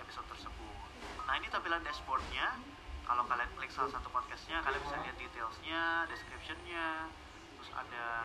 episode tersebut. Nah ini tampilan dashboardnya. Kalau kalian klik salah satu podcastnya, kalian bisa lihat detailsnya, descriptionnya, terus ada